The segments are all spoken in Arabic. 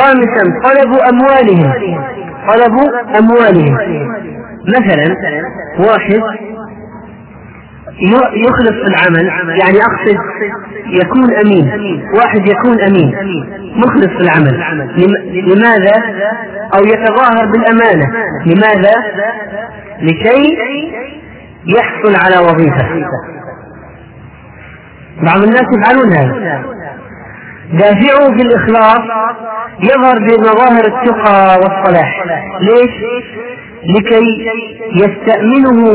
خامسا طلب أموالهم. طلب أموالهم. مثلا واحد يخلص العمل يعني أقصد يكون أمين. واحد يكون أمين. مخلص في العمل لماذا؟ أو يتظاهر بالأمانة. لماذا؟ لكي يحصل على وظيفة. بعض الناس يفعلون هذا. دافعه في الإخلاص يظهر بمظاهر التقى والصلاح. ليش؟ لكي يستأمنه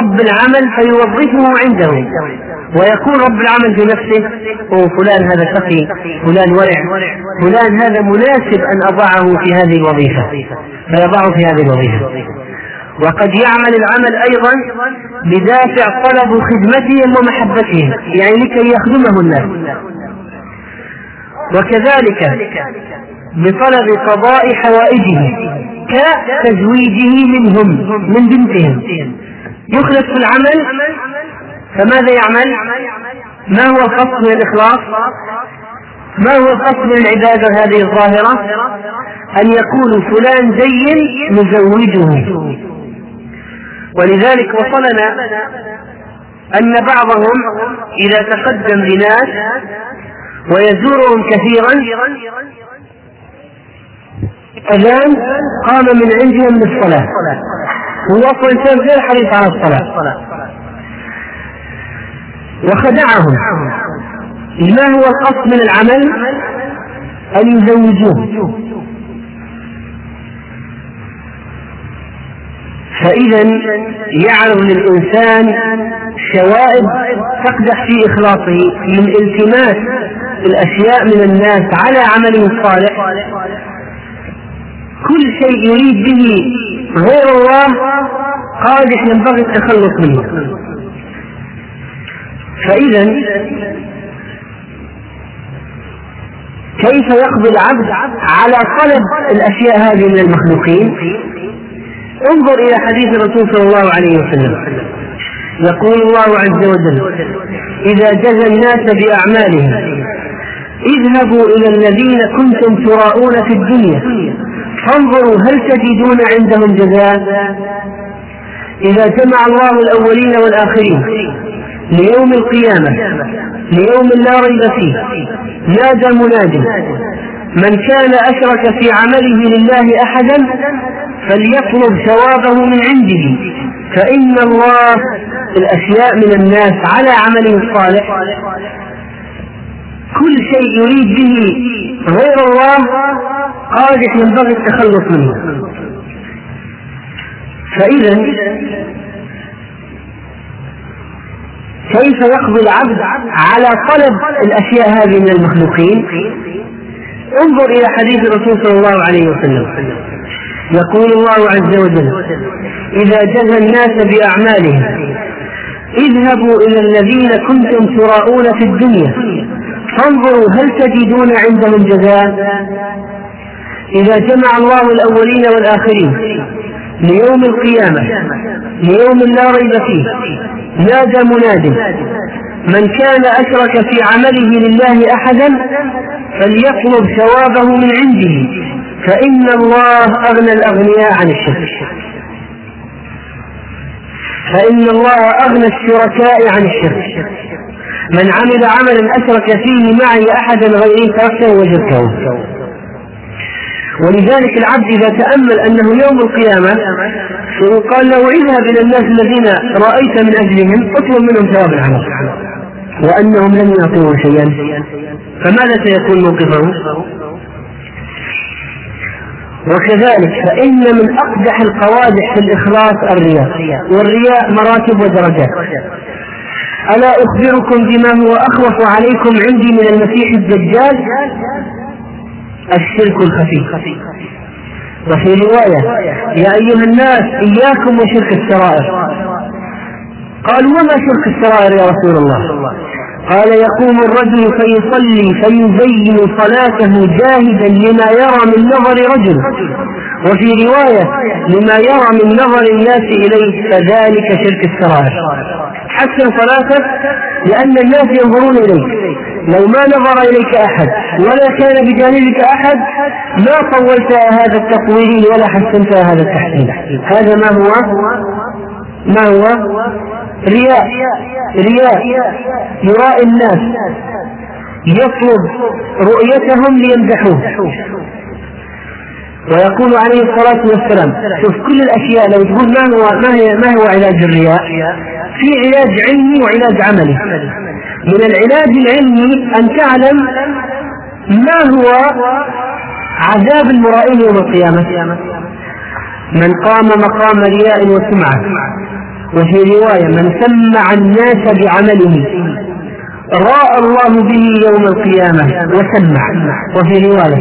رب العمل فيوظفه عنده. ويكون رب العمل بنفسه أو فلان هذا شقي فلان ورع فلان هذا مناسب أن أضعه في هذه الوظيفة. فيضعه في هذه الوظيفة. وقد يعمل العمل أيضا بدافع طلب خدمتهم ومحبتهم يعني لكي يخدمه الناس. وكذلك بطلب قضاء حوائجه كتزويجه منهم من بنتهم يخلص في العمل فماذا يعمل؟ ما هو القصد من الإخلاص؟ ما هو القصد من العبادة هذه الظاهرة؟ أن يقول فلان زين نزوجه ولذلك وصلنا أن بعضهم إذا تقدم بناس ويزورهم كثيرا. أذان قام من عندهم للصلاة هو أصلا إنسان غير حريص على الصلاة. وخدعهم. ما هو القصد من العمل؟ أن يزوجوه. فإذا يعرض للإنسان شوائب تقدح في إخلاصه من التماس الأشياء من الناس على عمله الصالح كل شيء يريد به غير الله قادح ينبغي التخلص منه. فإذا كيف يقضي العبد على طلب الأشياء هذه من المخلوقين؟ انظر إلى حديث الرسول صلى الله عليه وسلم. يقول الله عز وجل إذا جزى الناس بأعمالهم اذهبوا إلى الذين كنتم تراءون في الدنيا. فانظروا هل تجدون عندهم جزاء؟ إذا جمع الله الأولين والآخرين ليوم القيامة ليوم لا ريب فيه نادى مناد من كان أشرك في عمله لله أحدا فليطلب ثوابه من عنده. فإن الله الأشياء من الناس على عمله الصالح. كل شيء يريد به غير الله قادح ينبغي التخلص منه. فإذا كيف يقضي العبد على طلب الأشياء هذه من المخلوقين؟ انظر إلى حديث الرسول صلى الله عليه وسلم. يقول الله عز وجل إذا جزى الناس بأعمالهم اذهبوا إلى الذين كنتم تراءون في الدنيا فانظروا هل تجدون عندهم جزاء؟ إذا جمع الله الأولين والآخرين ليوم القيامة ليوم لا ريب فيه نادى مناد. من كان أشرك في عمله لله أحدا فليطلب ثوابه من عنده فإن الله أغنى الأغنياء عن الشرك. فإن الله أغنى الشركاء عن الشرك. من عمل عملا أشرك فيه معي أحدا غيري تركته وشركه ولذلك العبد إذا تأمل أنه يوم القيامة قال له اذهب إلى الناس الذين رأيت من أجلهم اطلب منهم ثواب العمل. وأنهم لم يعطوه شيئا. فماذا سيكون موقفه؟ وكذلك فإن من أقدح القوادح في الإخلاص الرياء. والرياء مراتب ودرجات. ألا أخبركم بما هو أخوف عليكم عندي من المسيح الدجال؟ الشرك الخفي. وفي رواية يا أيها الناس إياكم وشرك السرائر. قالوا وما شرك السرائر يا رسول الله؟ قال يقوم الرجل فيصلي فيزين صلاته جاهدا لما يرى من نظر رجل. وفي رواية لما يرى من نظر الناس إليه فذلك شرك السرائر. حسن صلاتك لأن الناس ينظرون إليك. لو ما نظر إليك أحد ولا كان بجانبك أحد ما طولت هذا التطويل ولا حسنت هذا التحسين. هذا ما هو؟ ما هو؟ رياء. رياء. يرائي الناس. يطلب رؤيتهم ليمدحوه. ويقول عليه الصلاة والسلام شوف كل الأشياء لو تقول ما هو ما هي ما هو علاج الرياء في علاج علمي وعلاج عملي. من العلاج العلمي أن تعلم ما هو عذاب المرائين يوم القيامة. من قام مقام رياء وسمعة وفي رواية من سمع الناس بعمله رأى الله به يوم القيامة وسمع. وفي رواية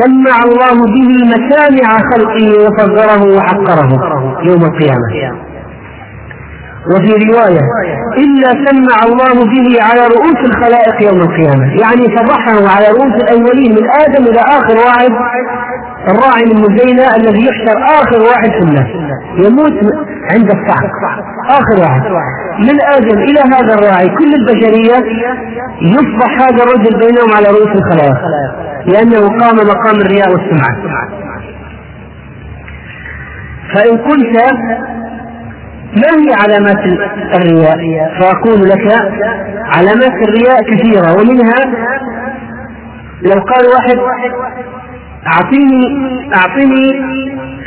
سمع الله به مسامع خلقه وصغره وحقره يوم القيامة. وفي رواية إلا سمع الله به على رؤوس الخلائق يوم القيامة. يعني فضحه على رؤوس الأولين من آدم إلى آخر واحد الراعي المزينة الذي يحشر آخر واحد في الناس. يموت عند الصعق. آخر واحد. من آدم إلى هذا الراعي كل البشرية يفضح هذا الرجل بينهم على رؤوس الخلائق لأنه قام مقام الرياء والسمعة. فإن قلت ما هي علامات الرياء فأقول لك علامات الرياء كثيرة ومنها لو قال واحد أعطيني أعطيني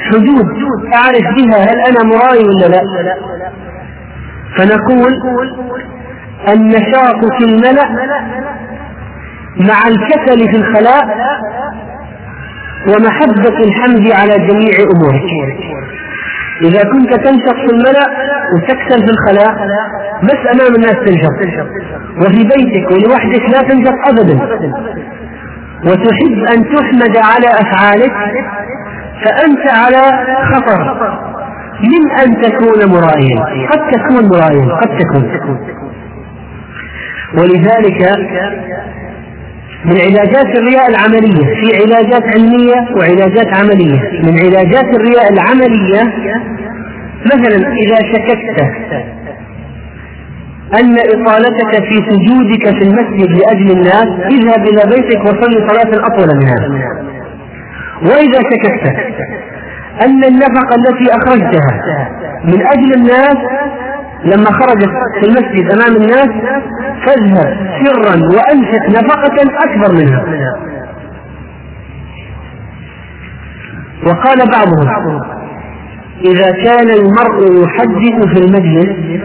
حدود. أعرف بها هل أنا مرائي ولا لا. فنقول النشاط في الملأ مع الكسل في الخلاء ومحبة الحمد على جميع أمورك. إذا كنت تنشط في الملأ وتكسل في الخلاء بس أمام الناس تنشط. وفي بيتك ولوحدك لا تنشط أبدا. وتحب أن تحمد على أفعالك فأنت على خطر. من أن تكون مرائيا؟ قد تكون مرائيا قد تكون. ولذلك من علاجات الرياء العملية في علاجات علمية وعلاجات عملية. من علاجات الرياء العملية مثلا إذا شككت أن إطالتك في سجودك في المسجد لأجل الناس اذهب إلى بيتك وصلي صلاة أطول من هذا. وإذا شككت أن النفقة التي أخرجتها من أجل الناس لما خرجت في المسجد أمام الناس فاذهب سرا وأنفق نفقة أكبر منها. وقال بعضهم إذا كان المرء يحدث في المجلس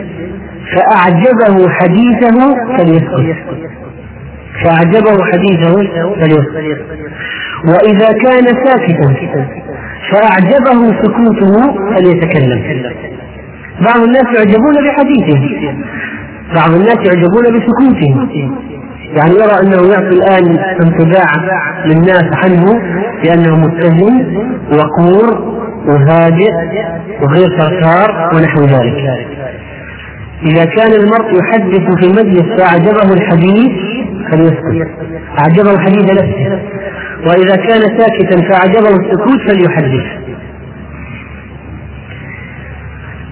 فأعجبه حديثه فليسكت. فأعجبه حديثه فليسكت. وإذا كان ساكتا فأعجبه سكوته فليتكلم. بعض الناس يعجبون بحديثه. بعض الناس يعجبون بسكوته. يعني يرى أنه يعطي الآن انطباع للناس عنه بأنه متزن وقور وهادئ وغير كركار ونحو ذلك. إذا كان المرء يحدث في المجلس فأعجبه الحديث فليسكت. أعجبه حديث نفسه وإذا كان ساكتا فأعجبه السكوت فليحدث.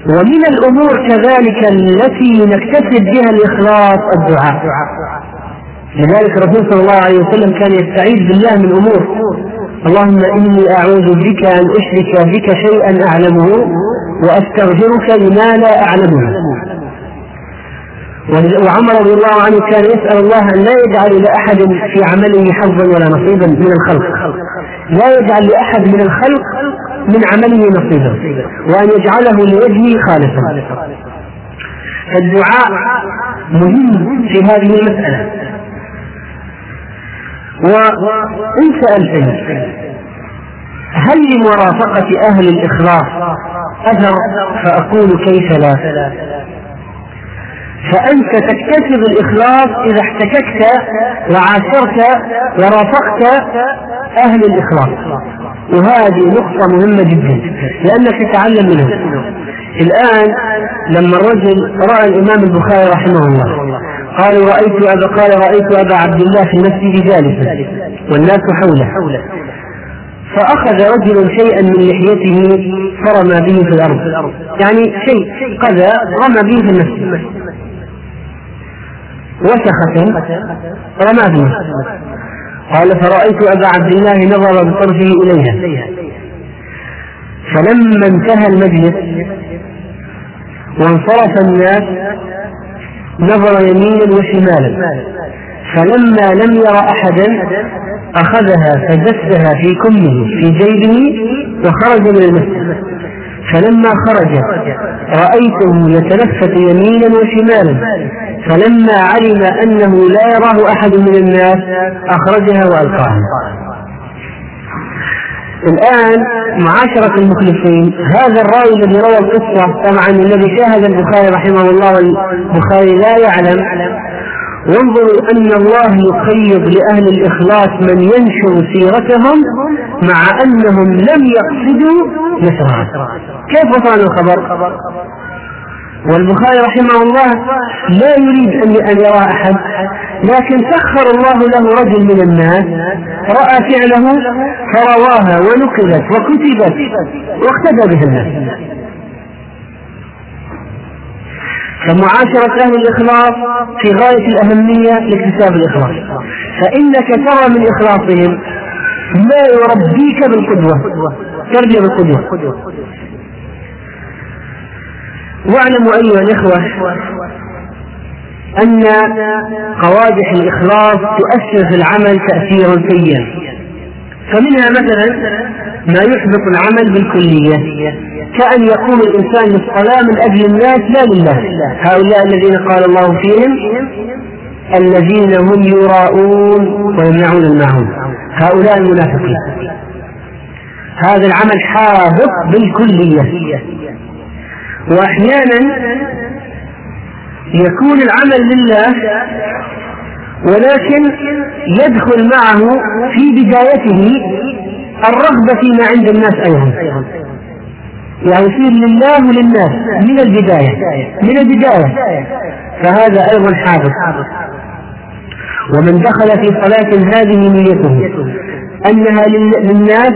ومن الأمور كذلك التي نكتسب بها الإخلاص الدعاء. لذلك الرسول صلى الله عليه وسلم كان يستعيذ بالله من أمور. اللهم إني أعوذ بك أن أشرك بك شيئا أعلمه وأستغفرك لما لا أعلمه. وعمر رضي الله عنه كان يسأل الله أن لا يجعل لأحد في عمله حظا ولا نصيبا من الخلق. لا يجعل لأحد من الخلق من عمله نصيبا. وأن يجعله لوجهه خالصا. فالدعاء مهم في هذه المسألة. وإن سألتني هل لمرافقة أهل الإخلاص أثر؟ فأقول كيف لا. فأنت تكتسب الإخلاص إذا احتككت وعاشرت ورافقت أهل الإخلاص. وهذه نقطة مهمة جدا لأنك تتعلم منهم الآن لما الرجل رأى الإمام البخاري رحمه الله قال رأيت أبا قال رأيت أبا عبد الله في المسجد جالسا والناس حوله. فأخذ رجل شيئا من لحيته فرمى به في الأرض. يعني شيء قذى رمى به في المسجد. وسخة رمى قال فرأيت أبا عبد الله نظر بطرفه إليها. فلما انتهى المجلس وانصرف الناس نظر يمينا وشمالا. فلما لم ير أحدا أخذها فدسها في كمه في جيبه وخرج من المسجد. فلما خرج رأيته يتلفت يمينا وشمالا. فلما علم أنه لا يراه أحد من الناس أخرجها وألقاها. الآن معاشرة المخلصين هذا الراوي الذي روى القصة طبعا الذي شاهد البخاري رحمه الله والبخاري لا يعلم. وانظروا أن الله يقيض لأهل الإخلاص من ينشر سيرتهم مع أنهم لم يقصدوا نشرها. كيف وصل الخبر؟ والبخاري رحمه الله لا يريد أن يرى أحد لكن سخر الله له رجل من الناس رأى فعله فرواها ونقلت وكتبت واقتدى بها الناس. فمعاشرة أهل الإخلاص في غاية الأهمية لاكتساب الإخلاص. فإنك ترى من إخلاصهم ما يربيك بالقدوة تربية بالقدوة. واعلموا أيها الإخوة أن قوادح الإخلاص تؤثر في العمل تأثيرا سيئا. فمنها مثلا ما يحبط العمل بالكلية كأن يقوم الإنسان للصلاة من أجل الناس لا لله. هؤلاء الذين قال الله فيهم الذين هم يراءون ويمنعون الماعون هؤلاء المنافقين. هذا العمل حابط بالكلية. وأحيانا يكون العمل لله ولكن يدخل معه في بدايته الرغبة فيما عند الناس أيضا. يعني يصير لله وللناس من البداية من البداية. فهذا أيضا حادث ومن دخل في صلاة هذه نيته أنها للناس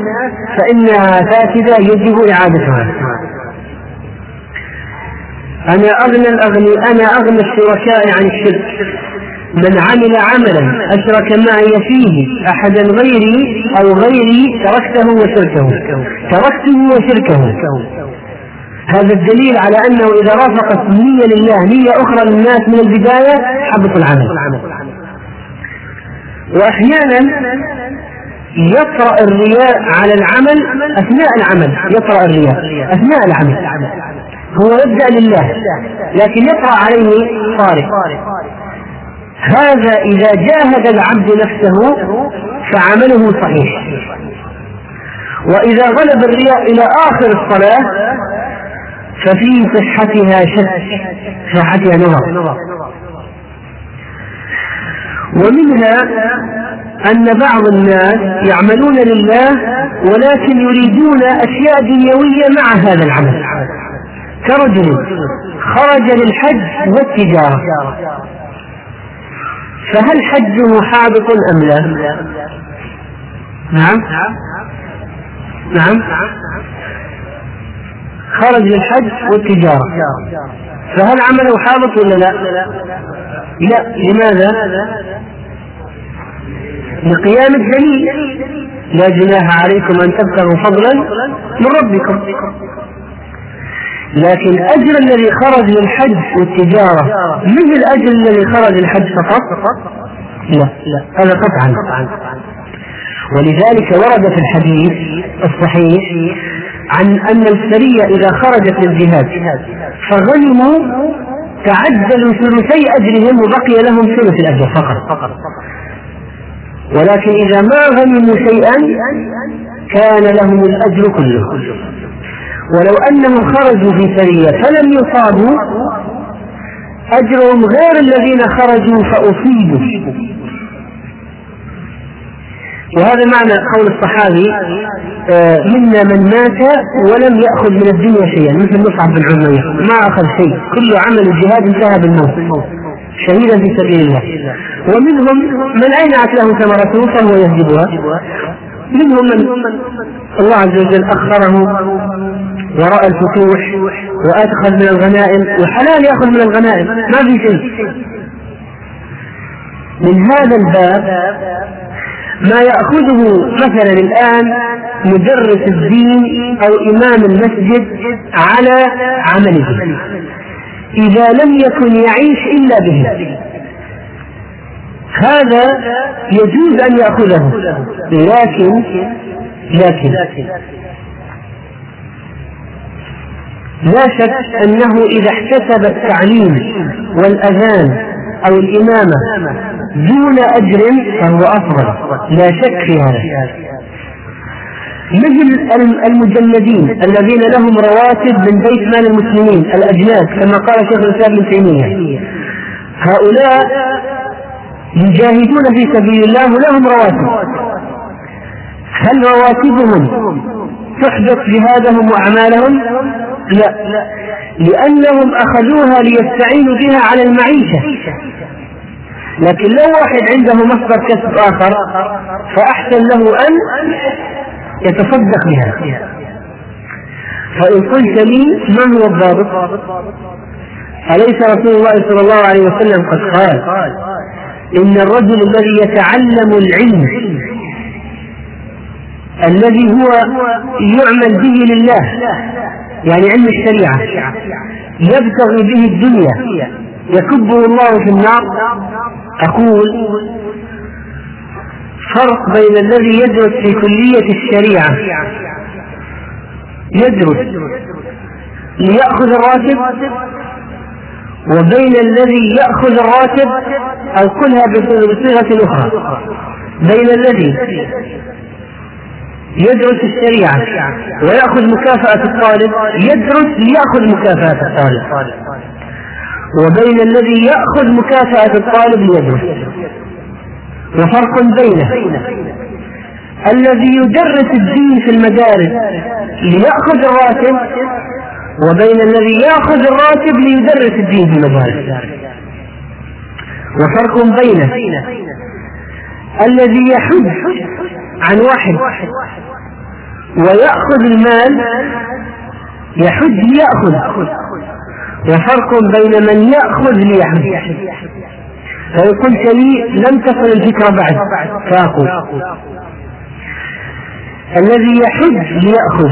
فإنها فاسدة يجب إعادتها. أنا أغنى الأغني أنا أغنى الشركاء عن الشرك. من عمل عملا أشرك معي فيه أحدا غيري أو غيري تركته وشركه. تركته وشركه. هذا الدليل على أنه إذا رافقت نية لله نية أخرى للناس من البداية حبط العمل. وأحيانا يطرأ الرياء على العمل أثناء العمل يطرأ الرياء أثناء العمل. هو يبدأ لله لكن يطرأ عليه صارف هذا إذا جاهد العبد نفسه فعمله صحيح. وإذا غلب الرياء إلى آخر الصلاة ففي صحتها شك صحتها نظر. ومنها أن بعض الناس يعملون لله ولكن يريدون أشياء دنيوية مع هذا العمل. كرجل خرج للحج والتجارة. فهل حجه حابط أم لا؟ نعم. نعم. خرج للحج والتجارة. فهل عمله حابط ولا لا؟ لا. لماذا؟ لقيام الدليل. لا جناح عليكم أن تبتغوا فضلا من ربكم. لكن أجر الذي خرج للحج والتجارة مثل أجر الذي خرج للحج فقط؟ لا لا هذا قطعا. ولذلك ورد في الحديث الصحيح عن أن السرية إذا خرجت للجهاد فغنموا تعدلوا ثلثي أجرهم وبقي لهم ثلث الأجر فقط. ولكن إذا ما غنموا شيئا كان لهم الأجر كله. ولو أنهم خرجوا في سرية فلم يصابوا أجرهم غير الذين خرجوا فأصيبوا. وهذا معنى قول الصحابي آه، منا من مات ولم يأخذ من الدنيا شيئا مثل مصعب بن عمير. ما أخذ شيء كل عمل الجهاد انتهى بالموت. شهيدا في سبيل الله. ومنهم من أينعت له ثمرته فهو يهجبها. منهم من الله عز وجل أخره ورأى الفتوح وأدخل من الغنائم وحلال يأخذ من الغنائم. ما في شيء. من هذا الباب ما يأخذه مثلا الآن مدرس الدين أو إمام المسجد على عمله إذا لم يكن يعيش إلا به. هذا يجوز أن يأخذه. لكن لكن لا شك أنه إذا احتسب التعليم والأذان أو الإمامة دون أجر فهو أفضل. لا شك في هذا. مثل المجندين الذين لهم رواتب من بيت مال المسلمين الأجناد كما قال شيخ الإسلام ابن تيمية. هؤلاء يجاهدون في سبيل الله ولهم رواتب. هل رواتبهم تحدث جهادهم وأعمالهم؟ لا. لأنهم أخذوها ليستعينوا بها على المعيشة. لكن لو واحد عنده مصدر كسب آخر فأحسن له أن يتصدق بها. فإن قلت لي ما هو الضابط؟ أليس رسول الله صلى الله عليه وسلم قد قال إن الرجل الذي يتعلم العلم الذي هو يعمل به لله يعني علم الشريعة. يبتغي به الدنيا. يكبه الله في النار. أقول فرق بين الذي يدرس في كلية الشريعة. يدرس. ليأخذ الراتب. وبين الذي يأخذ الراتب أو كلها بصيغة أخرى. بين الذي يدرس الشريعة ويأخذ مكافأة الطالب يدرس ليأخذ مكافأة الطالب. وبين الذي يأخذ مكافأة الطالب ليدرس. وفرق بينه. الذي يدرس الدين في المدارس ليأخذ الراتب وبين الذي يأخذ الراتب ليدرس الدين في المدارس. وفرق بينه. الذي يحج عن واحد ويأخذ المال يحج ليأخذ وفرق بين من يأخذ ليحج. فإن قلت لي لم تصل الفكرة بعد فأقول. الذي يحج ليأخذ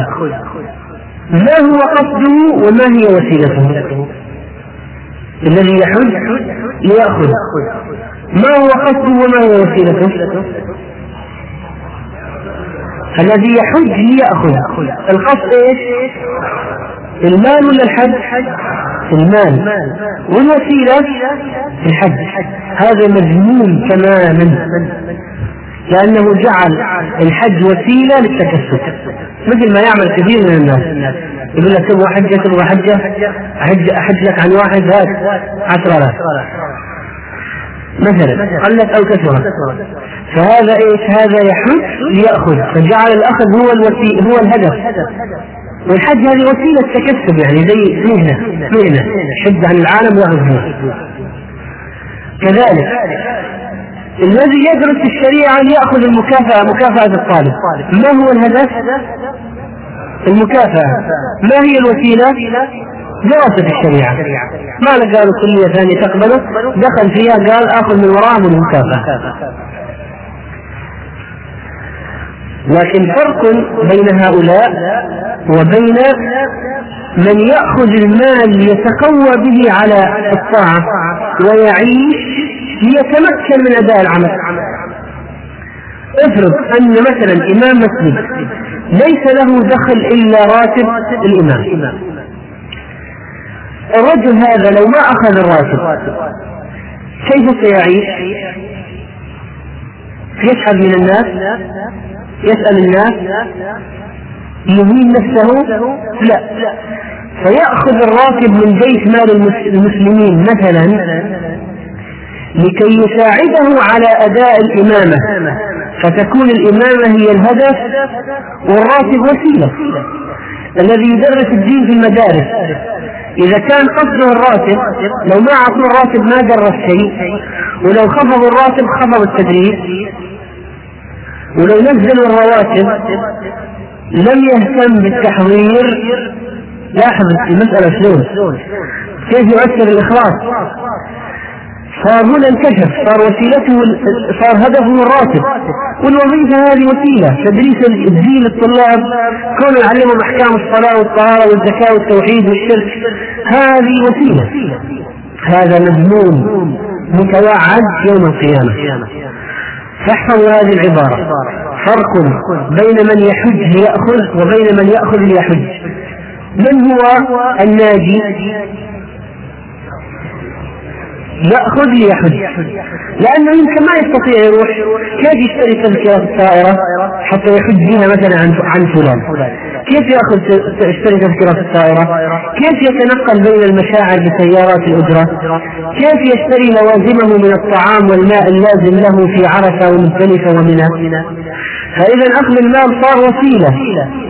ما هو قصده وما هي وسيلته؟ الذي يحج ليأخذ ما هو قصده وما هي وسيلته؟ الذي يحج ليأخذ. القصد إيش؟ المال ولا الحج؟ المال. والوسيلة؟ الحج. هذا مذموم تماما. لأنه جعل الحج وسيلة للتكسب. مثل ما يعمل كثير من الناس. يقول لك تبغى حجة تبغى حجة. أحج أحج لك عن واحد هات عشرة آلاف. مثلا قلت أو كثرت فهذا إيش؟ هذا يحج ليأخذ. فجعل الأخذ هو الوسيلة هو الهدف. والحج هذه وسيلة تكسب يعني زي مهنة مهنة. حج عن العالم ويأخذ كذلك الذي يدرس الشريعة ليأخذ المكافأة مكافأة الطالب. ما هو الهدف؟ المكافأة. ما هي الوسيلة؟ دراسة الشريعة. ما لك قالوا كلية ثانية تقبله؟ دخل فيها قال آخذ من وراهم المكافأة لكن فرق بين هؤلاء وبين من يأخذ المال ليتقوى به على الطاعة ويعيش ليتمكن من أداء العمل. افرض أن مثلا إمام مسجد ليس له دخل إلا راتب الإمام. الرجل هذا لو ما أخذ الراتب كيف سيعيش؟ يشهد من الناس؟ يسأل الناس؟ يهين نفسه؟ لا. فيأخذ الراتب من بيت مال المسلمين مثلا لكي يساعده على أداء الإمامة. فتكون الإمامة هي الهدف والراتب وسيلة. الذي يدرس الدين في المدارس. إذا كان قصده الراتب لو ما أعطوه الراتب ما درس شيء ولو خفضوا الراتب خفض التدريس ولو نزلوا الرواتب لم يهتم بالتحضير. لاحظ المسألة شلون؟ كيف يؤثر الإخلاص؟ صار هنا انكشف صار وسيلته صار هدفه الراتب. والوظيفة هذه وسيلة تدريس الدين للطلاب كون يعلمهم احكام الصلاة والطهارة والزكاة والتوحيد والشرك. هذه وسيلة. هذا مذموم متوعد يوم القيامة. فاحفظوا هذه العبارة. فرق بين من يحج ليأخذ وبين من يأخذ ليحج. من هو الناجي؟ يأخذ ليحج لأنه يمكن ما يستطيع يروح. كيف يشتري تذكرة الطائرة حتى يحج بها مثلا عن عن فلان؟ كيف يأخذ يشتري تذكرة الطائرة كيف يتنقل بين المشاعر بسيارات الأجرة؟ كيف يشتري لوازمه من الطعام والماء اللازم له في عرفة ومزدلفة ومنى؟ فإذا أخذ المال صار وسيلة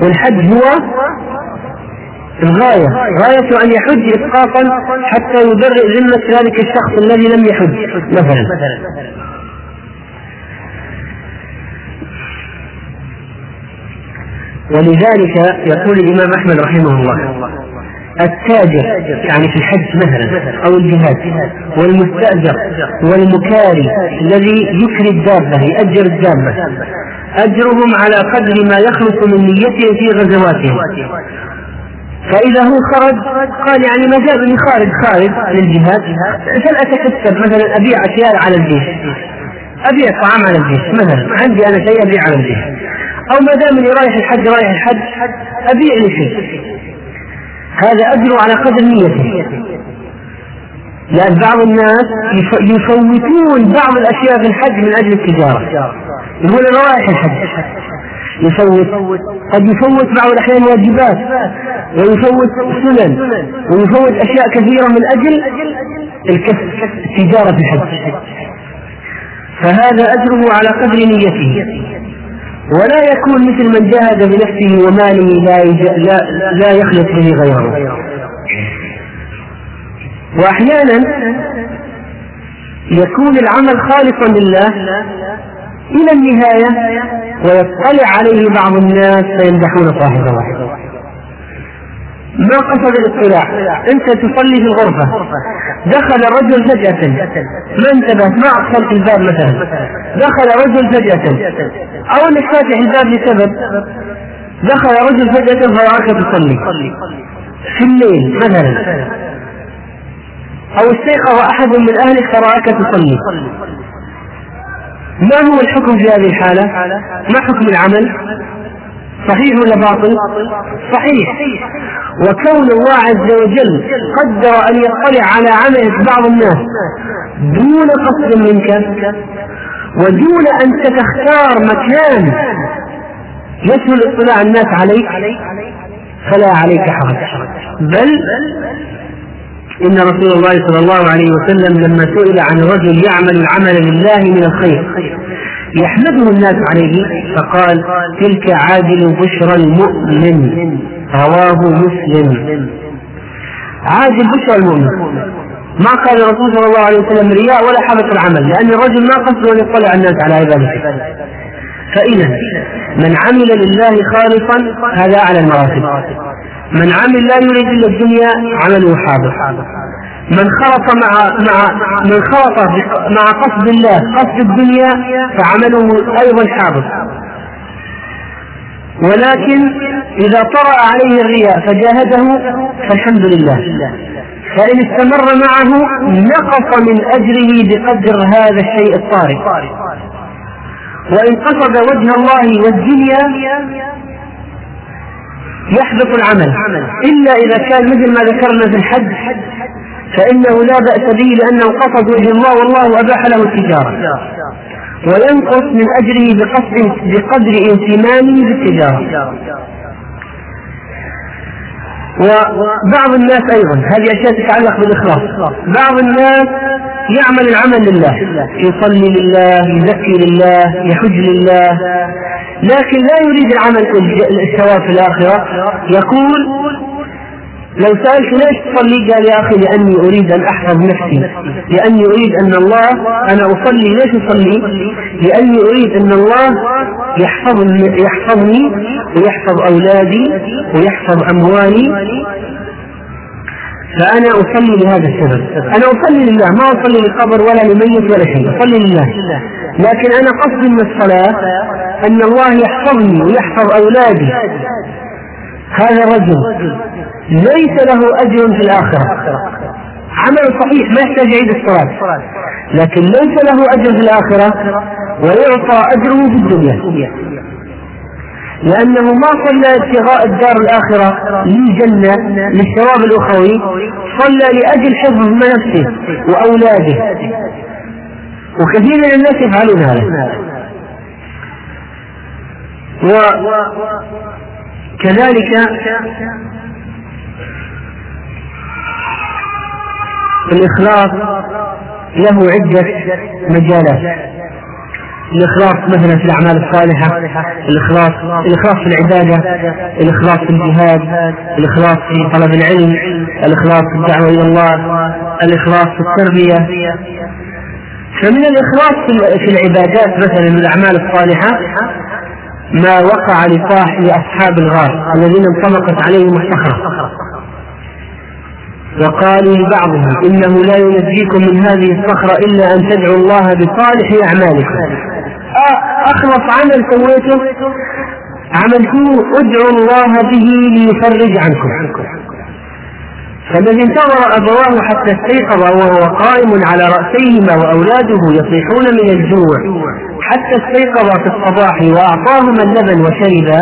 والحج هو الغاية. غاية أن يحج إسقاطا حتى يبرئ ذمة ذلك الشخص الذي لم يحج مثلا. ولذلك يقول الإمام أحمد رحمه الله التاجر يعني في الحج مثلا أو الجهاد والمستأجر والمكاري الذي يكري الدابة يأجر الدابة أجرهم على قدر ما يخلص من نيتهم في غزواتهم. فإذا هو خرج قال يعني ما جابني خارج خارج للجهاد فلأتكسب مثلا أبيع أشياء على الجيش. أبيع طعام على الجيش مثلا عندي أنا شيء أبيع على الجيش. أو ما دام إني رايح الحج رايح الحج أبيع لي شيء. هذا أجر على قدر نيته. لأن بعض الناس يفوتون بعض الأشياء في الحج من أجل التجارة. يقول أنا رايح الحج. يفوت. قد يفوت بعض الأحيان واجبات ويفوت سنن ويفوت أشياء كثيرة من أجل الكسب التجارة في الحج. فهذا أجره على قدر نيته. ولا يكون مثل من جاهد بنفسه وماله لا, لا, لا يخلص به غيره. وأحيانا يكون العمل خالصا لله إلى النهاية ويطلع عليه بعض الناس فيمدحون صاحبه ما قصد الاطلاع؟ أنت تصلي في الغرفة. دخل رجل فجأة. ما انتبهت؟ ما اقفلت الباب مثلا. دخل رجل فجأة. أو انك فاتح الباب لسبب. دخل رجل فجأة فرآك تصلي. في الليل مثلا. أو استيقظ أحد من اهلك فرآك تصلي. ما هو الحكم في هذه الحالة؟ ما حكم العمل؟ صحيح ولا باطل؟ صحيح وكون الله عز وجل قدر أن يطلع على عمل بعض الناس دون قصد منك ودون أن تختار مكان يسهل اطلاع الناس عليك فلا عليك حرج بل إن رسول الله صلى الله عليه وسلم لما سئل عن رجل يعمل العمل لله من الخير يحمده الناس عليه فقال تلك عاجل بشرى المؤمن رواه مسلم. عاجل بشرى المؤمن. ما قال الرسول صلى الله عليه وسلم رياء ولا حبس العمل لأن الرجل ما قصده أن يطلع الناس على عبادته. فإذا من عمل لله خالصا هذا أعلى المراتب. من عمل لا يريد إلا الدنيا عمله حاضر. من خلط مع مع من خلط مع قصد الله قصد الدنيا فعمله أيضا حاضر. ولكن إذا طرأ عليه الرياء فجاهده فالحمد لله. فإن استمر معه نقص من أجره بقدر هذا الشيء الطارئ. وإن قصد وجه الله والدنيا يحبط العمل. إلا إذا كان مثل ما ذكرنا في الحج فإنه لا بأس به لأنه قصد وجه الله والله أباح له التجارة. وينقص من أجره بقصد بقدر اهتمامه بالتجارة. وبعض الناس أيضا هذه أشياء تتعلق بالإخلاص. بعض الناس يعمل العمل لله يصلي لله يزكي لله يحج لله. لكن لا يريد العمل الثواب في الآخرة. يقول لو سألت ليش تصلي؟ قال يا أخي لأني أريد أن أحفظ نفسي. لأني أريد أن الله أنا أصلي. ليش أصلي؟ لأني أريد أن الله يحفظني, يحفظني ويحفظ أولادي ويحفظ أموالي. فأنا أصلي لهذا السبب. أنا أصلي لله. ما أصلي للقبر ولا لميت ولا شيء. أصلي لله. لكن أنا قصدي من الصلاة أن الله يحفظني ويحفظ أولادي. هذا الرجل ليس له أجر في الآخرة. عمل صحيح ما يحتاج يعيد الصلاة. لكن ليس له أجر في الآخرة ويعطى أجره في الدنيا. لأنه ما صلى ابتغاء الدار الآخرة للجنة للثواب الأخوي صلى لأجل حفظ نفسه وأولاده. وكثير من الناس يفعلون هذا. وكذلك الإخلاص له عدة مجالات. الإخلاص مثلا في الأعمال الصالحة الإخلاص الإخلاص في العبادة الإخلاص في الجهاد الإخلاص في طلب العلم الإخلاص في الدعوة إلى الله الإخلاص في التربية. فمن الإخلاص في العبادات مثلا من الأعمال الصالحة ما وقع لأصحاب الغار الذين انطبقت عليهم الصخرة. وقالوا لبعضهم إنه لا ينجيكم من هذه الصخرة إلا أن تدعوا الله بصالح أعمالكم. أخلص عمل سويته. عملته ادعوا الله به ليفرج عنكم. فالذي انتظر أبواه حتى استيقظ وهو قائم على رأسيهما وأولاده يصيحون من الجوع. حتى استيقظ في الصباح وأعطاهما اللبن وشربا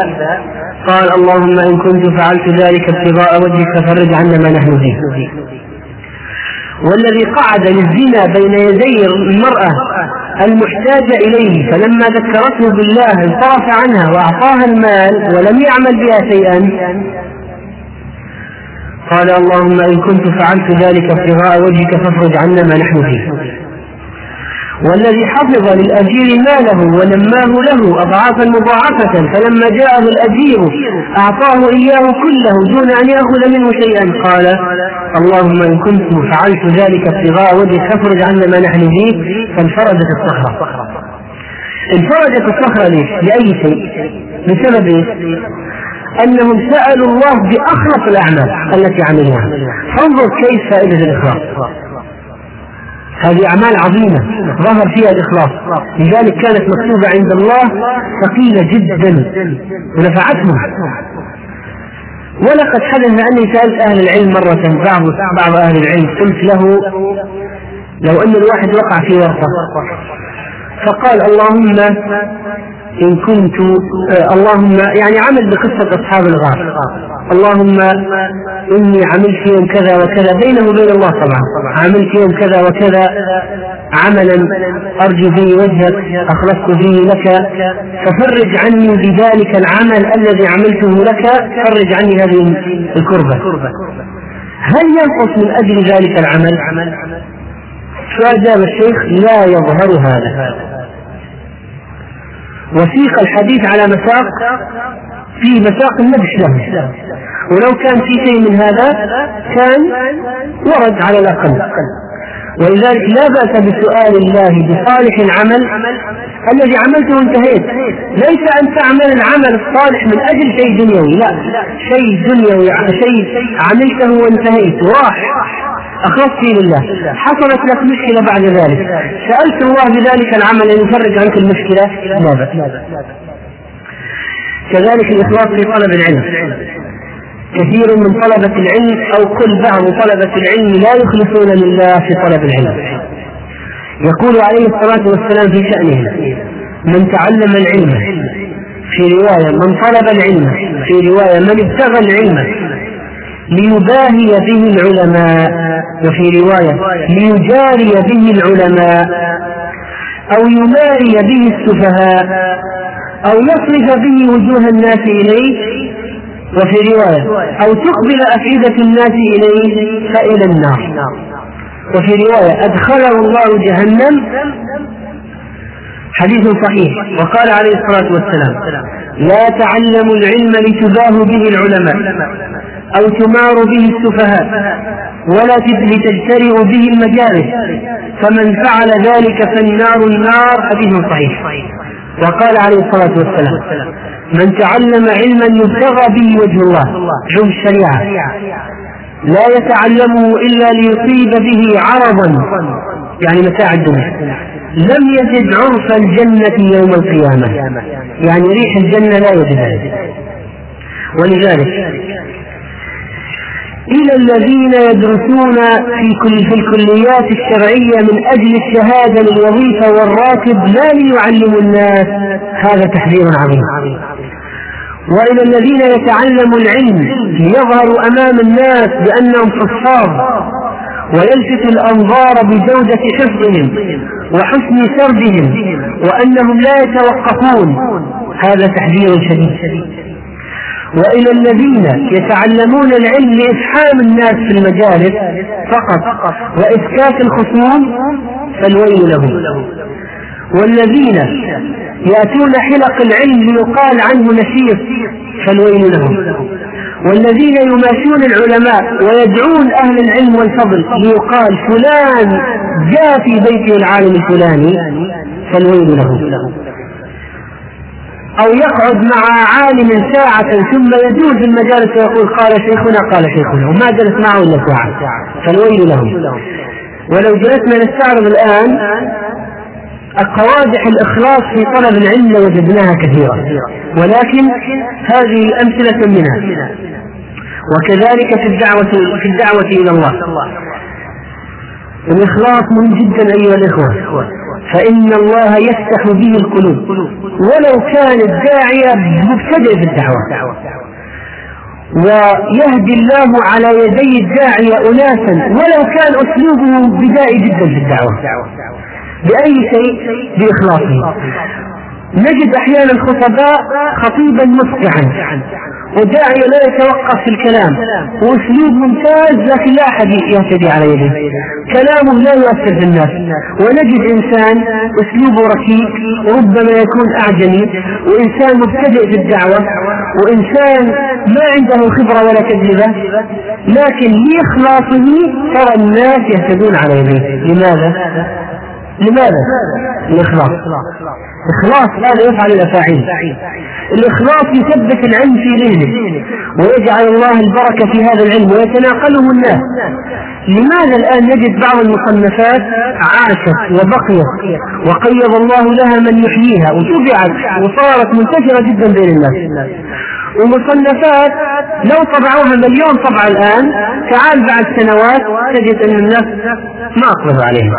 قال اللهم إن كنت فعلت ذلك ابتغاء وجهك ففرج عنا ما نحن فيه. والذي قعد للزنا بين يدي المرأة المحتاجة إليه فلما ذكرته بالله انصرف عنها وأعطاها المال ولم يعمل بها شيئا قال اللهم إن كنت فعلت ذلك ابتغاء وجهك فافرج عنا ما نحن فيه والذي حفظ للأجير ماله ونماه له أضعافا مضاعفة فلما جاءه الأجير أعطاه إياه كله دون أن يأخذ منه شيئا قال اللهم إن كنت فعلت ذلك ابتغاء وجهك فافرج عنا ما نحن فيه فانفرجت الصخرة انفرجت الصخرة ليش؟ لأي شيء بسبب إيش؟ أنهم سألوا الله بأخلص الأعمال التي عملوها. فانظر كيف فائدة الإخلاص. هذه أعمال عظيمة. ظهر فيها الإخلاص. لذلك كانت مكتوبة عند الله ثقيلة جدا. ونفعتهم ولقد حدث أني سألت أهل العلم مرة بعض بعض أهل العلم. قلت له لو أن الواحد وقع في ورطة. فقال اللهم إن كنت آه اللهم يعني عمل بقصة أصحاب الغار. اللهم إني عملت يوم كذا وكذا بينه وبين الله طبعا. عملت يوم كذا وكذا عملا أرجو فيه وجهك أخلصت فيه لك. ففرج عني بذلك العمل الذي عملته لك فرج عني هذه الكربة. هل ينقص من أجل ذلك العمل؟ فأجاب الشيخ لا يظهر هذا. وسيق الحديث على مساق في مساق النبش له ولو كان في شيء من هذا كان ورد على الأقل. ولذلك لا بأس بسؤال الله بصالح العمل. الذي عملته انتهيت. ليس أن تعمل العمل الصالح من أجل شيء دنيوي لا. شيء دنيوي شيء عملته وانتهيت. وراح أخلصت فيه لله. حصلت لك مشكلة بعد ذلك. سألت الله بذلك العمل أن يفرج عنك المشكلة؟ لا بأس كذلك الإخلاص في طلب العلم. كثير من طلبة العلم أو كل بعض طلبة العلم لا يخلصون لله في طلب العلم. يقول عليه الصلاة والسلام في شأنه من تعلم العلم في رواية من طلب العلم في رواية من ابتغى العلم ليباهي به العلماء وفي رواية ليجاري به العلماء أو يماري به السفهاء أو يصرف به وجوه الناس إليه وفي رواية أو تقبل أفئدة الناس إليه فإلى النار. وفي رواية أدخله الله جهنم حديث صحيح. وقال عليه الصلاة والسلام لا تعلموا العلم لتباهوا به العلماء أو تمار به السفهاء. ولا لتجترئوا به المجالس فمن فعل ذلك فالنار النار. حديث صحيح. وقال عليه الصلاة والسلام من تعلم علما يبتغى به وجه الله. علم الشريعة. لا يتعلمه إلا ليصيب به عرضا. يعني متاع الدنيا. لم يجد عرف الجنة يوم القيامة. يعني ريح الجنة لا يجدها ولذلك إلى الذين يدرسون في كل في الكليات الشرعية من أجل الشهادة للوظيفة والراتب لا ليعلموا الناس. هذا تحذير عظيم. وإلى الذين يتعلموا العلم ليظهروا أمام الناس بأنهم حفاظ ويلفت الأنظار بجودة حفظهم وحسن سردهم وأنهم لا يتوقفون. هذا تحذير شديد. وإلى الذين يتعلمون العلم لإفحام الناس في المجالس فقط وإسكات الخصوم فالويل لهم. والذين يأتون حلق العلم ليقال عنه نشيط فالويل لهم. والذين يماشون العلماء ويدعون أهل العلم والفضل ليقال فلان جاء في بيته العالم الفلاني فالويل له أو يقعد مع عالم ساعة ثم يجوز المجالس ويقول قال شيخنا قال شيخنا. وما جلس معه إلا ساعة. فالويل له ولو جلسنا نستعرض الآن قوادح الإخلاص في طلب العلم وجدناها كثيرة. ولكن هذه أمثلة منها. وكذلك في الدعوة في الدعوة إلى الله. الإخلاص مهم جدا أيها الإخوة. فإن الله يفتح به القلوب. ولو كان الداعية مبتدئ في الدعوة. ويهدي الله على يدي الداعية أناسا ولو كان أسلوبه بدائي جدا في الدعوة. بأي شيء؟ بإخلاصه. نجد أحيانا خطباء خطيبا مفقعا وداعية لا يتوقف في الكلام وأسلوب ممتاز لكن لا أحد يهتدي على يده كلامه لا يؤثر في الناس ونجد إنسان أسلوبه ركيك وربما يكون أعجمي وإنسان مبتدئ في الدعوة وإنسان ما عنده خبرة ولا تجربه لكن لإخلاصه ترى الناس يهتدون على يديه لماذا؟ لماذا؟ الإخلاص إخلاص هذا يفعل الأفاعيل الإخلاص يثبت العلم في ذهنه ويجعل الله البركة في هذا العلم ويتناقله الناس. لماذا الآن نجد بعض المصنفات عاشت وبقيت وقيض الله لها من يحييها وتبعت وصارت منتشرة جدا بين الناس؟ ومصنفات لو طبعوها مليون طبعة الآن تعال بعد سنوات تجد أن الناس ما أقبلوا عليها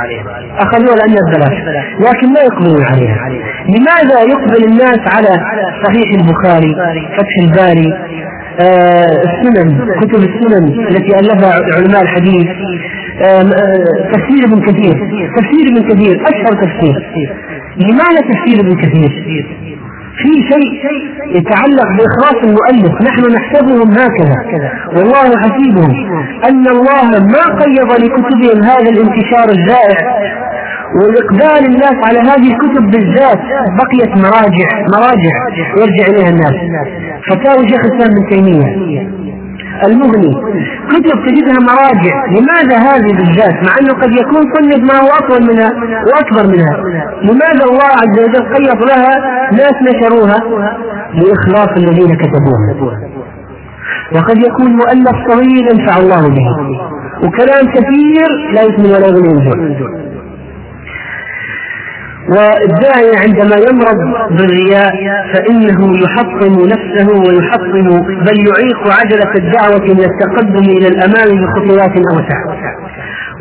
أخذوها لأنها ببلاش. لكن لا يقبلون عليها. لماذا يقبل الناس على صحيح البخاري فتح الباري آه السنن كتب السنن التي ألفها علماء الحديث آه تفسير ابن كثير تفسير ابن كثير أشهر تفسير. لماذا تفسير ابن كثير؟ في شيء يتعلق بإخلاص المؤلف. نحن نحسبهم هكذا. والله حسيبهم أن الله ما قيض لكتبهم هذا الانتشار الزائع وإقبال الناس على هذه الكتب بالذات بقيت مراجع مراجع يرجع إليها الناس. فتاوى شيخ الإسلام ابن تيمية. المغني. كتب تجدها مراجع. لماذا هذه بالذات؟ مع أنه قد يكون صنف ما هو أطول منها وأكبر منها. لماذا الله عز وجل قيض لها ناس نشروها؟ لإخلاص الذين كتبوها. وقد يكون مؤلف صغير ينفع الله به. وكلام كثير لا يسمن ولا يغني والداعي عندما يمرض بالرياء فإنه يحطم نفسه ويحطم بل يعيق عجلة الدعوة من التقدم إلى الأمام بخطوات أوسع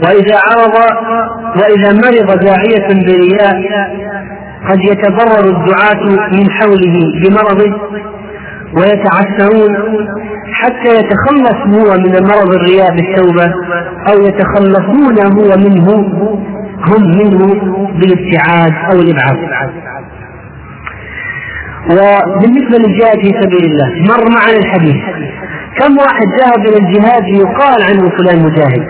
وإذا عرض وإذا مرض داعية برياء قد يتضرر الدعاة من حوله بمرضه ويتعثرون حتى يتخلص هو من مرض الرياء بالتوبة أو يتخلصون هو منه هم منه بالابتعاد أو الإبعاد. وبالنسبة للجهاد في سبيل الله مر معنا الحديث. كم واحد ذهب إلى الجهاد يقال عنه فلان مجاهد؟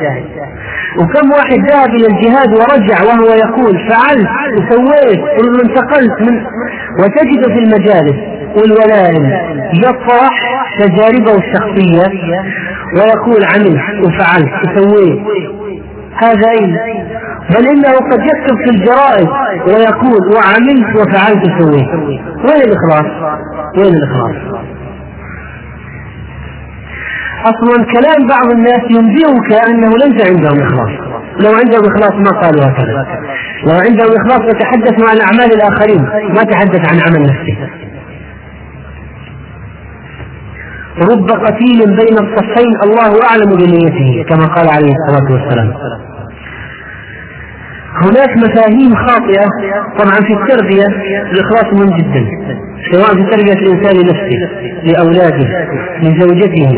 وكم واحد ذهب إلى الجهاد ورجع وهو يقول فعلت وسويت وانتقلت من وتجد في المجالس والولائم يطرح تجاربه الشخصية ويقول عملت وفعلت وسويت هذا أين بل إنه قد يكتب في الجرائد ويقول وعملت وفعلت سويت. وين الإخلاص؟ وين الإخلاص؟ أصلا كلام بعض الناس ينبئك أنه ليس عندهم إخلاص. لو عندهم إخلاص ما قالوا هكذا. لو عندهم إخلاص يتحدث عن اعمال الآخرين ما تحدث عن عمل نفسه. رب قتيل بين الصفين الله أعلم بنيته كما قال عليه الصلاة والسلام. هناك مفاهيم خاطئة طبعا في التربية الإخلاص مهم جدا سواء في تربية الإنسان لنفسه لأولاده لزوجته.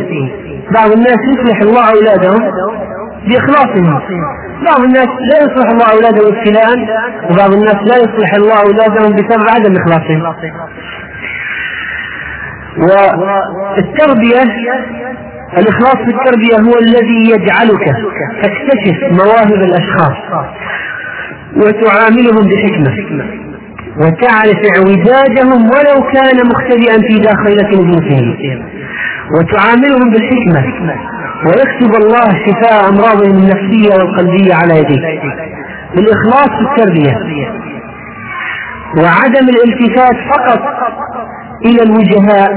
بعض الناس يصلح الله أولادهم بإخلاصهم. بعض الناس لا يصلح الله أولادهم ابتلاء وبعض الناس لا يصلح الله أولادهم بسبب عدم إخلاصهم. والتربية الإخلاص في التربية هو الذي يجعلك تكتشف مواهب الأشخاص. وتعاملهم بحكمة. وتعرف اعوجاجهم ولو كان مختبئا في داخلة نفوسهم وتعاملهم بالحكمة. ويكتب الله شفاء أمراضهم النفسية والقلبية على يديك. بالإخلاص في التربية. وعدم الالتفات فقط إلى الوجهاء.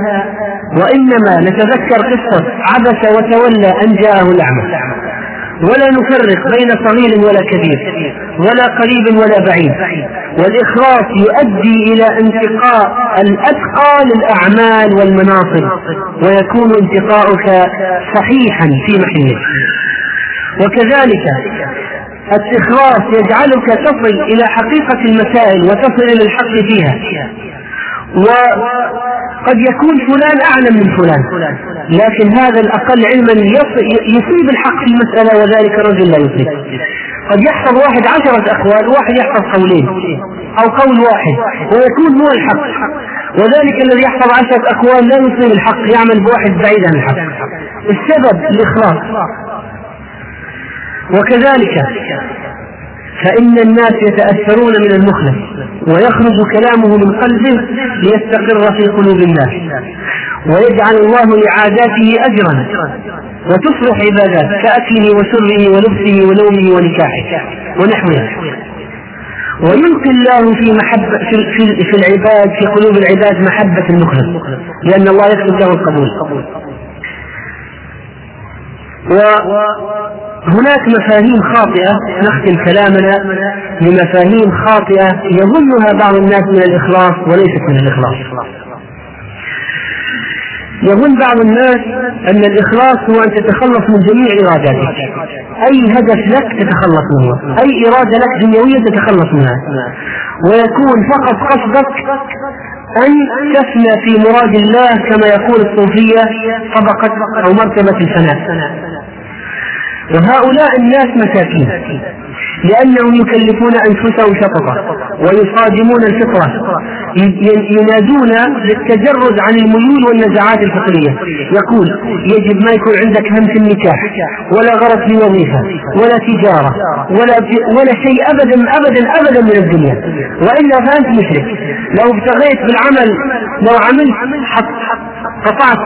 وإنما نتذكر قصة عبس وتولى أن جاءه الأعمى. ولا نفرق بين صغير ولا كبير ولا قريب ولا بعيد. والإخلاص يؤدي إلى انتقاء الأتقى للأعمال والمناصب ويكون انتقاؤك صحيحا في محله. وكذلك الإخلاص يجعلك تصل إلى حقيقة المسائل وتصل إلى الحق فيها. وقد يكون فلان أعلم من فلان. لكن هذا الأقل علما يصيب الحق في المسألة وذلك الرجل لا يصيب قد يحفظ واحد عشرة أقوال وواحد يحفظ قولين أو قول واحد ويكون هو الحق. وذلك الذي يحفظ عشرة أقوال لا يصيب الحق يعمل بواحد بعيد عن الحق. السبب الإخلاص. وكذلك فإن الناس يتأثرون من المخلص ويخرج كلامه من قلبه ليستقر في قلوب الناس ويجعل الله لعاداته أجرا وتصلح عبادات كأكله وشربه ولبسه ونومه ونكاحه ونحوها ويلقي الله في محبة في, في, في العباد في قلوب العباد محبة المخلص لأن الله يكتب له القبول. وهناك مفاهيم خاطئة نختم كلامنا بمفاهيم خاطئة يظنها بعض الناس من الإخلاص وليست من الإخلاص. يظن بعض الناس أن الإخلاص هو أن تتخلص من جميع إراداتك. أي هدف لك تتخلص منه أي إرادة لك دنيوية تتخلص منها. ويكون فقط قصدك أن تفنى في مراد الله كما يقول الصوفية طبقة أو مرتبة الفناء. وهؤلاء الناس مساكين. لأنهم يكلفون أنفسهم شططة ويصادمون الفطرة. ينادون للتجرد عن الميول والنزعات الفطرية. يقول يجب ما يكون عندك هم في النكاح ولا غرض في وظيفة ولا تجارة ولا ولا شيء أبدا أبدا أبدا من الدنيا. وإلا فأنت مشرك. لو ابتغيت بالعمل لو عملت حط قطعت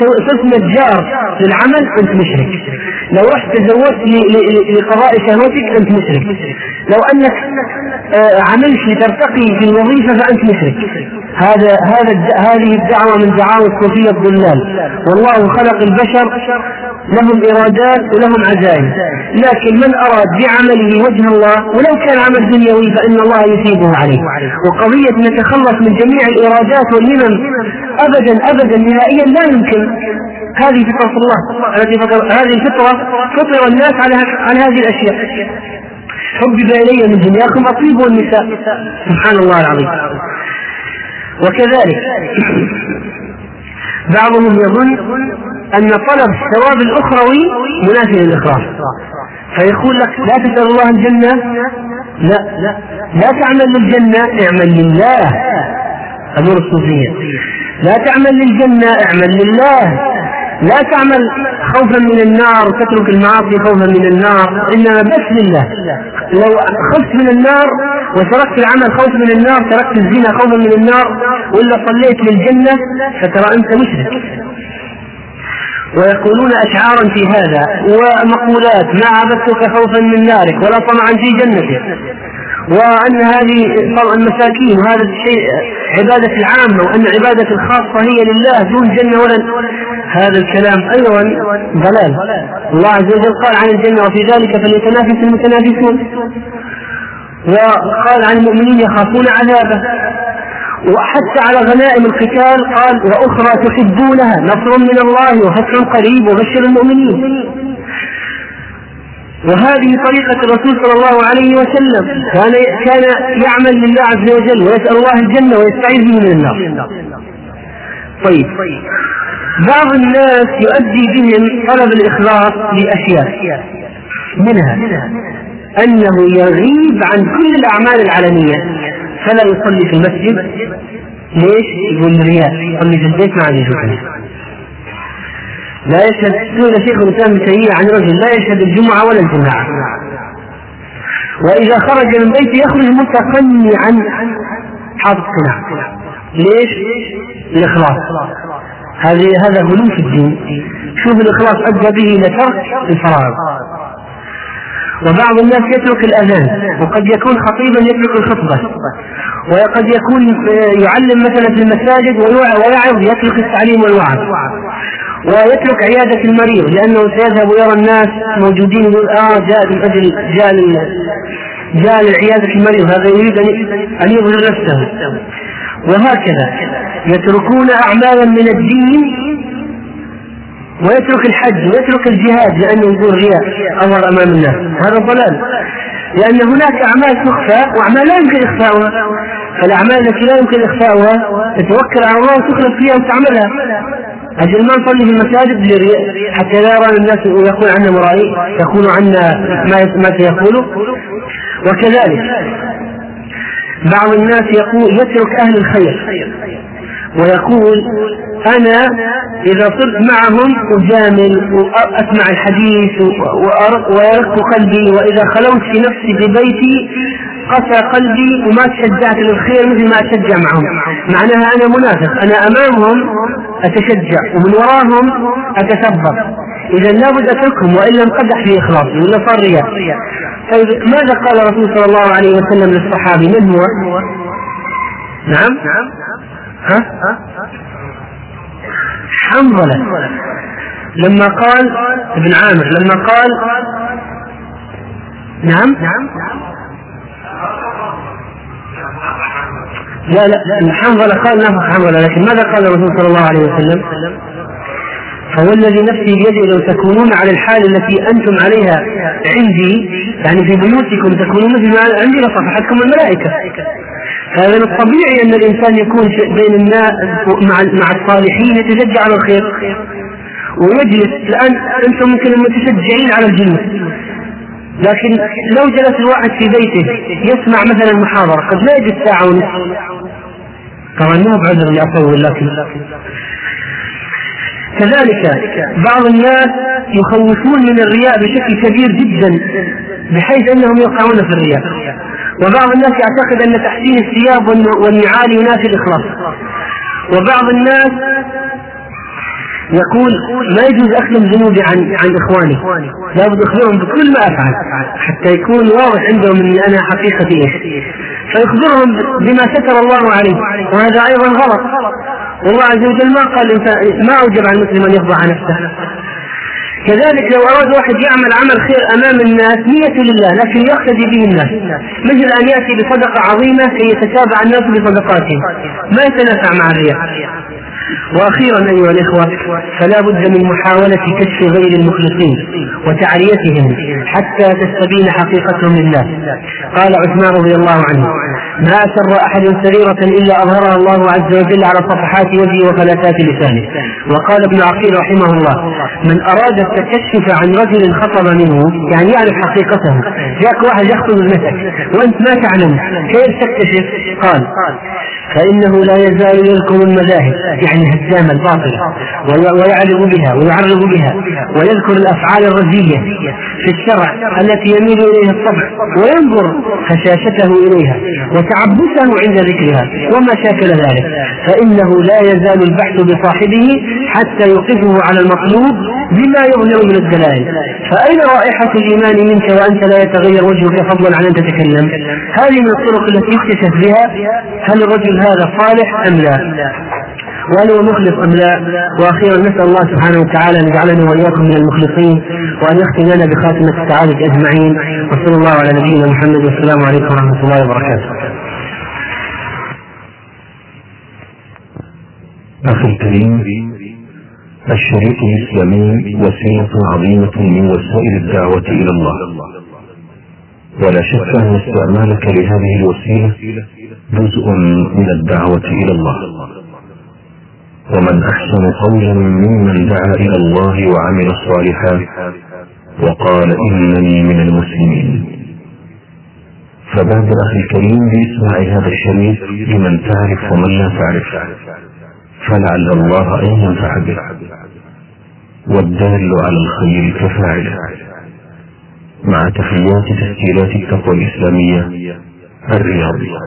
صرت نجار للعمل أنت مشرك. لو رحت تزوجت لقضاء شهوتك أنت مشرك. لو أنك آه، عملت لترتقي في الوظيفة فأنت مشرك. هذا هذا هذه الدعوة من دعاوى الصوفيه الضلال. والله خلق البشر لهم إرادات ولهم عزائم لكن من أراد بعمله وجه الله ولو كان عمل دنيوي فإن الله يثيبه عليه. وقضية نتخلص من جميع الإرادات والهمم ابدا ابدا نهائيا لا يمكن. هذه فطرة الله التي فطر هذه الفطرة فطر الناس على على هذه الأشياء. حبب إلي من دنياكم الطيب والنساء سبحان الله العظيم. وكذلك بعضهم يظن أن طلب الثواب الأخروي منافي للإخلاص فيقول لك لا تسأل الله الجنة. لا لا تعمل للجنة اعمل لله. أمور الصوفية لا تعمل للجنة اعمل لله. لا تعمل خوفا من النار وتترك المعاصي خوفا من النار إنما بس لله لو خفت من النار وتركت العمل خوفا من النار تركت الزنا خوفا من النار ولا صليت للجنة فترى أنت مشرك. ويقولون اشعارا في هذا ومقولات ما عبدتك خوفا من نارك ولا طمعا في جنتك. وأن هذه المساكين وهذا الشيء عبادة العامة وأن عبادة الخاصة هي لله دون جنة ولا هذا الكلام أيضا ضلال. الله عز وجل قال عن الجنة وفي ذلك فليتنافس المتنافسون. وقال عن المؤمنين يخافون عذابه. وحتى على غنائم القتال قال وأخرى تحبونها نصر من الله وفتح قريب وبشر المؤمنين. وهذه طريقة الرسول صلى الله عليه وسلم كان كان يعمل لله عز وجل ويسأل الله الجنة ويستعيذ من النار. طيب. بعض الناس يؤدي بهم طلب الإخلاص لأشياء. منها أنه يغيب عن كل الأعمال العلنية فلا يصلي في المسجد. ليش؟ يقول رياء يصلي في البيت ما عاد يشوفني لا يشهد سئل شيخ الإسلام ابن تيمية عن رجل لا يشهد الجمعة ولا الجماعه وإذا خرج من بيته يخرج متقنعا حاط قناع ليش؟ الاخلاص هذه هذا غلو في الدين. شوف الإخلاص أدى به إلى ترك الفرائض. وبعض الناس يترك الأذان وقد يكون خطيبا يترك الخطبة. وقد يكون يعلم مثلا في المساجد ويعظ يترك التعليم والوعظ. ويترك عيادة المريض لأنه سيذهب ويرى الناس موجودين يقول آه جاء من أجل جاء جاء لعيادة المريض هذا يريد أن يظهر نفسه. وهكذا يتركون أعمالا من الدين ويترك الحج ويترك الجهاد لأنه يقول رياء أمر أمام الناس. هذا ضلال. لأن هناك أعمال تخفى وأعمال لا يمكن إخفاؤها. فالأعمال التي لا يمكن إخفاؤها تتوكل على الله وتخلص فيها وتعملها. أجل ما نصلي في المساجد حتى لا يرى الناس ويقول عنا مرائي يقول عنا ما ما سيقوله وكذلك بعض الناس يقول يترك أهل الخير. ويقول أنا إذا صرت معهم أجامل وأسمع الحديث ويرق قلبي وإذا خلوت في نفسي في بيتي قسى قلبي وما تشجعت للخير مثل ما أتشجع معهم. معناها أنا منافق. أنا أمامهم أتشجع ومن وراهم أتثبط إذا لابد أتركهم وإلا انقدح في إخلاصي ولا صار رياء طيب ماذا قال الرسول صلى الله عليه وسلم للصحابي؟ من هو؟ نعم. ها؟ حنظلة. لما قال ابن عامر لما قال نعم. لا لا حنظلة قال نفخ حنظلة لكن ماذا قال الرسول صلى الله عليه وسلم؟ فهو الذي نفسي بيده لو تكونون على الحال التي أنتم عليها عندي يعني في بيوتكم تكونون مثل ما عندي لصفحتكم الملائكة. هذا من الطبيعي أن الإنسان يكون بين الناس مع مع الصالحين يتشجع على الخير. ويجلس الآن أنتم ممكن متشجعين على الجنه لكن لو جلس الواحد في بيته يسمع مثلا محاضرة قد لا يجلس ساعة ونصف. طبعا مو بعذر إني أطول لكن كذلك بعض الناس يخوفون من الرياء بشكل كبير جدا بحيث إنهم يقعون في الرياء. وبعض الناس يعتقد أن تحسين الثياب والنعال ينافي الإخلاص. وبعض الناس يقول ما يجوز أخذ ذنوبي عن عن اخواني لابد اخبرهم بكل ما أفعل. حتى يكون واضح عندهم إني أنا حقيقتي إيش. فيخبرهم بما ستر الله عليه. وهذا أيضا غلط. والله عز وجل ما قال ما أوجب على المسلم أن يخضع نفسه. كذلك لو أراد واحد يعمل عمل خير أمام الناس نية لله لكن يقتدي به الناس. مثل أن يأتي بصدقة عظيمة كي يتتابع الناس بصدقاتهم. ما يتنافع مع الرياء. وأخيرا أيها الإخوة فلا بد من محاولة كشف غير المخلصين وتعريتهم حتى تستبين حقيقتهم لله. قال عثمان رضي الله عنه ما أسر أحد سريرة إلا أظهرها الله عز وجل على صفحات وجهه وفلاتات لسانه. وقال ابن عقيل رحمه الله من أراد التكشف عن رجل خطب منه يعني يعرف حقيقته جاك واحد يخطب ابنتك وأنت ما تعلم كيف تكتشف؟ قال فإنه لا يزال يذكر المذاهب يعني عن الهدام الباطلة. ويعرض بها ويعرض بها ويذكر الأفعال الرزية في الشرع التي يميل إليها الطبع وينظر خشاشته إليها وتعبسه عند ذكرها وما شاكل ذلك. فإنه لا يزال البحث بصاحبه حتى يوقفه على المطلوب بما يظهر من الدلائل. فأين رائحة الإيمان منك وأنت لا يتغير وجهك؟ فضلا عن أن تتكلم. هذه من الطرق التي يكتشف بها هل الرجل هذا صالح أم لا. وهل هو مخلص أم لا؟ وأخيرا نسأل الله سبحانه وتعالى أن يجعلنا وإياكم من المخلصين وأن يختم لنا بخاتمة السعاده أجمعين وصلى الله على نبينا محمد والسلام عليكم ورحمة الله وبركاته. أخي الكريم الشريط الإسلامي وسيلة عظيمة من وسائل الدعوة إلى الله ولا شك أن استعمالك لهذه الوسيلة جزء من الدعوة إلى الله ومن أحسن قولا ممن دعا إلى الله وعمل صالحا وقال إنني من المسلمين. فبادر أخي الكريم بإسماع هذا الشريط لمن تعرف ومن لا تعرف. فلعل الله أن ينفع به والدال على الخير كفاعله. مع تحيات تسجيلات التقوى الإسلامية الرياضية.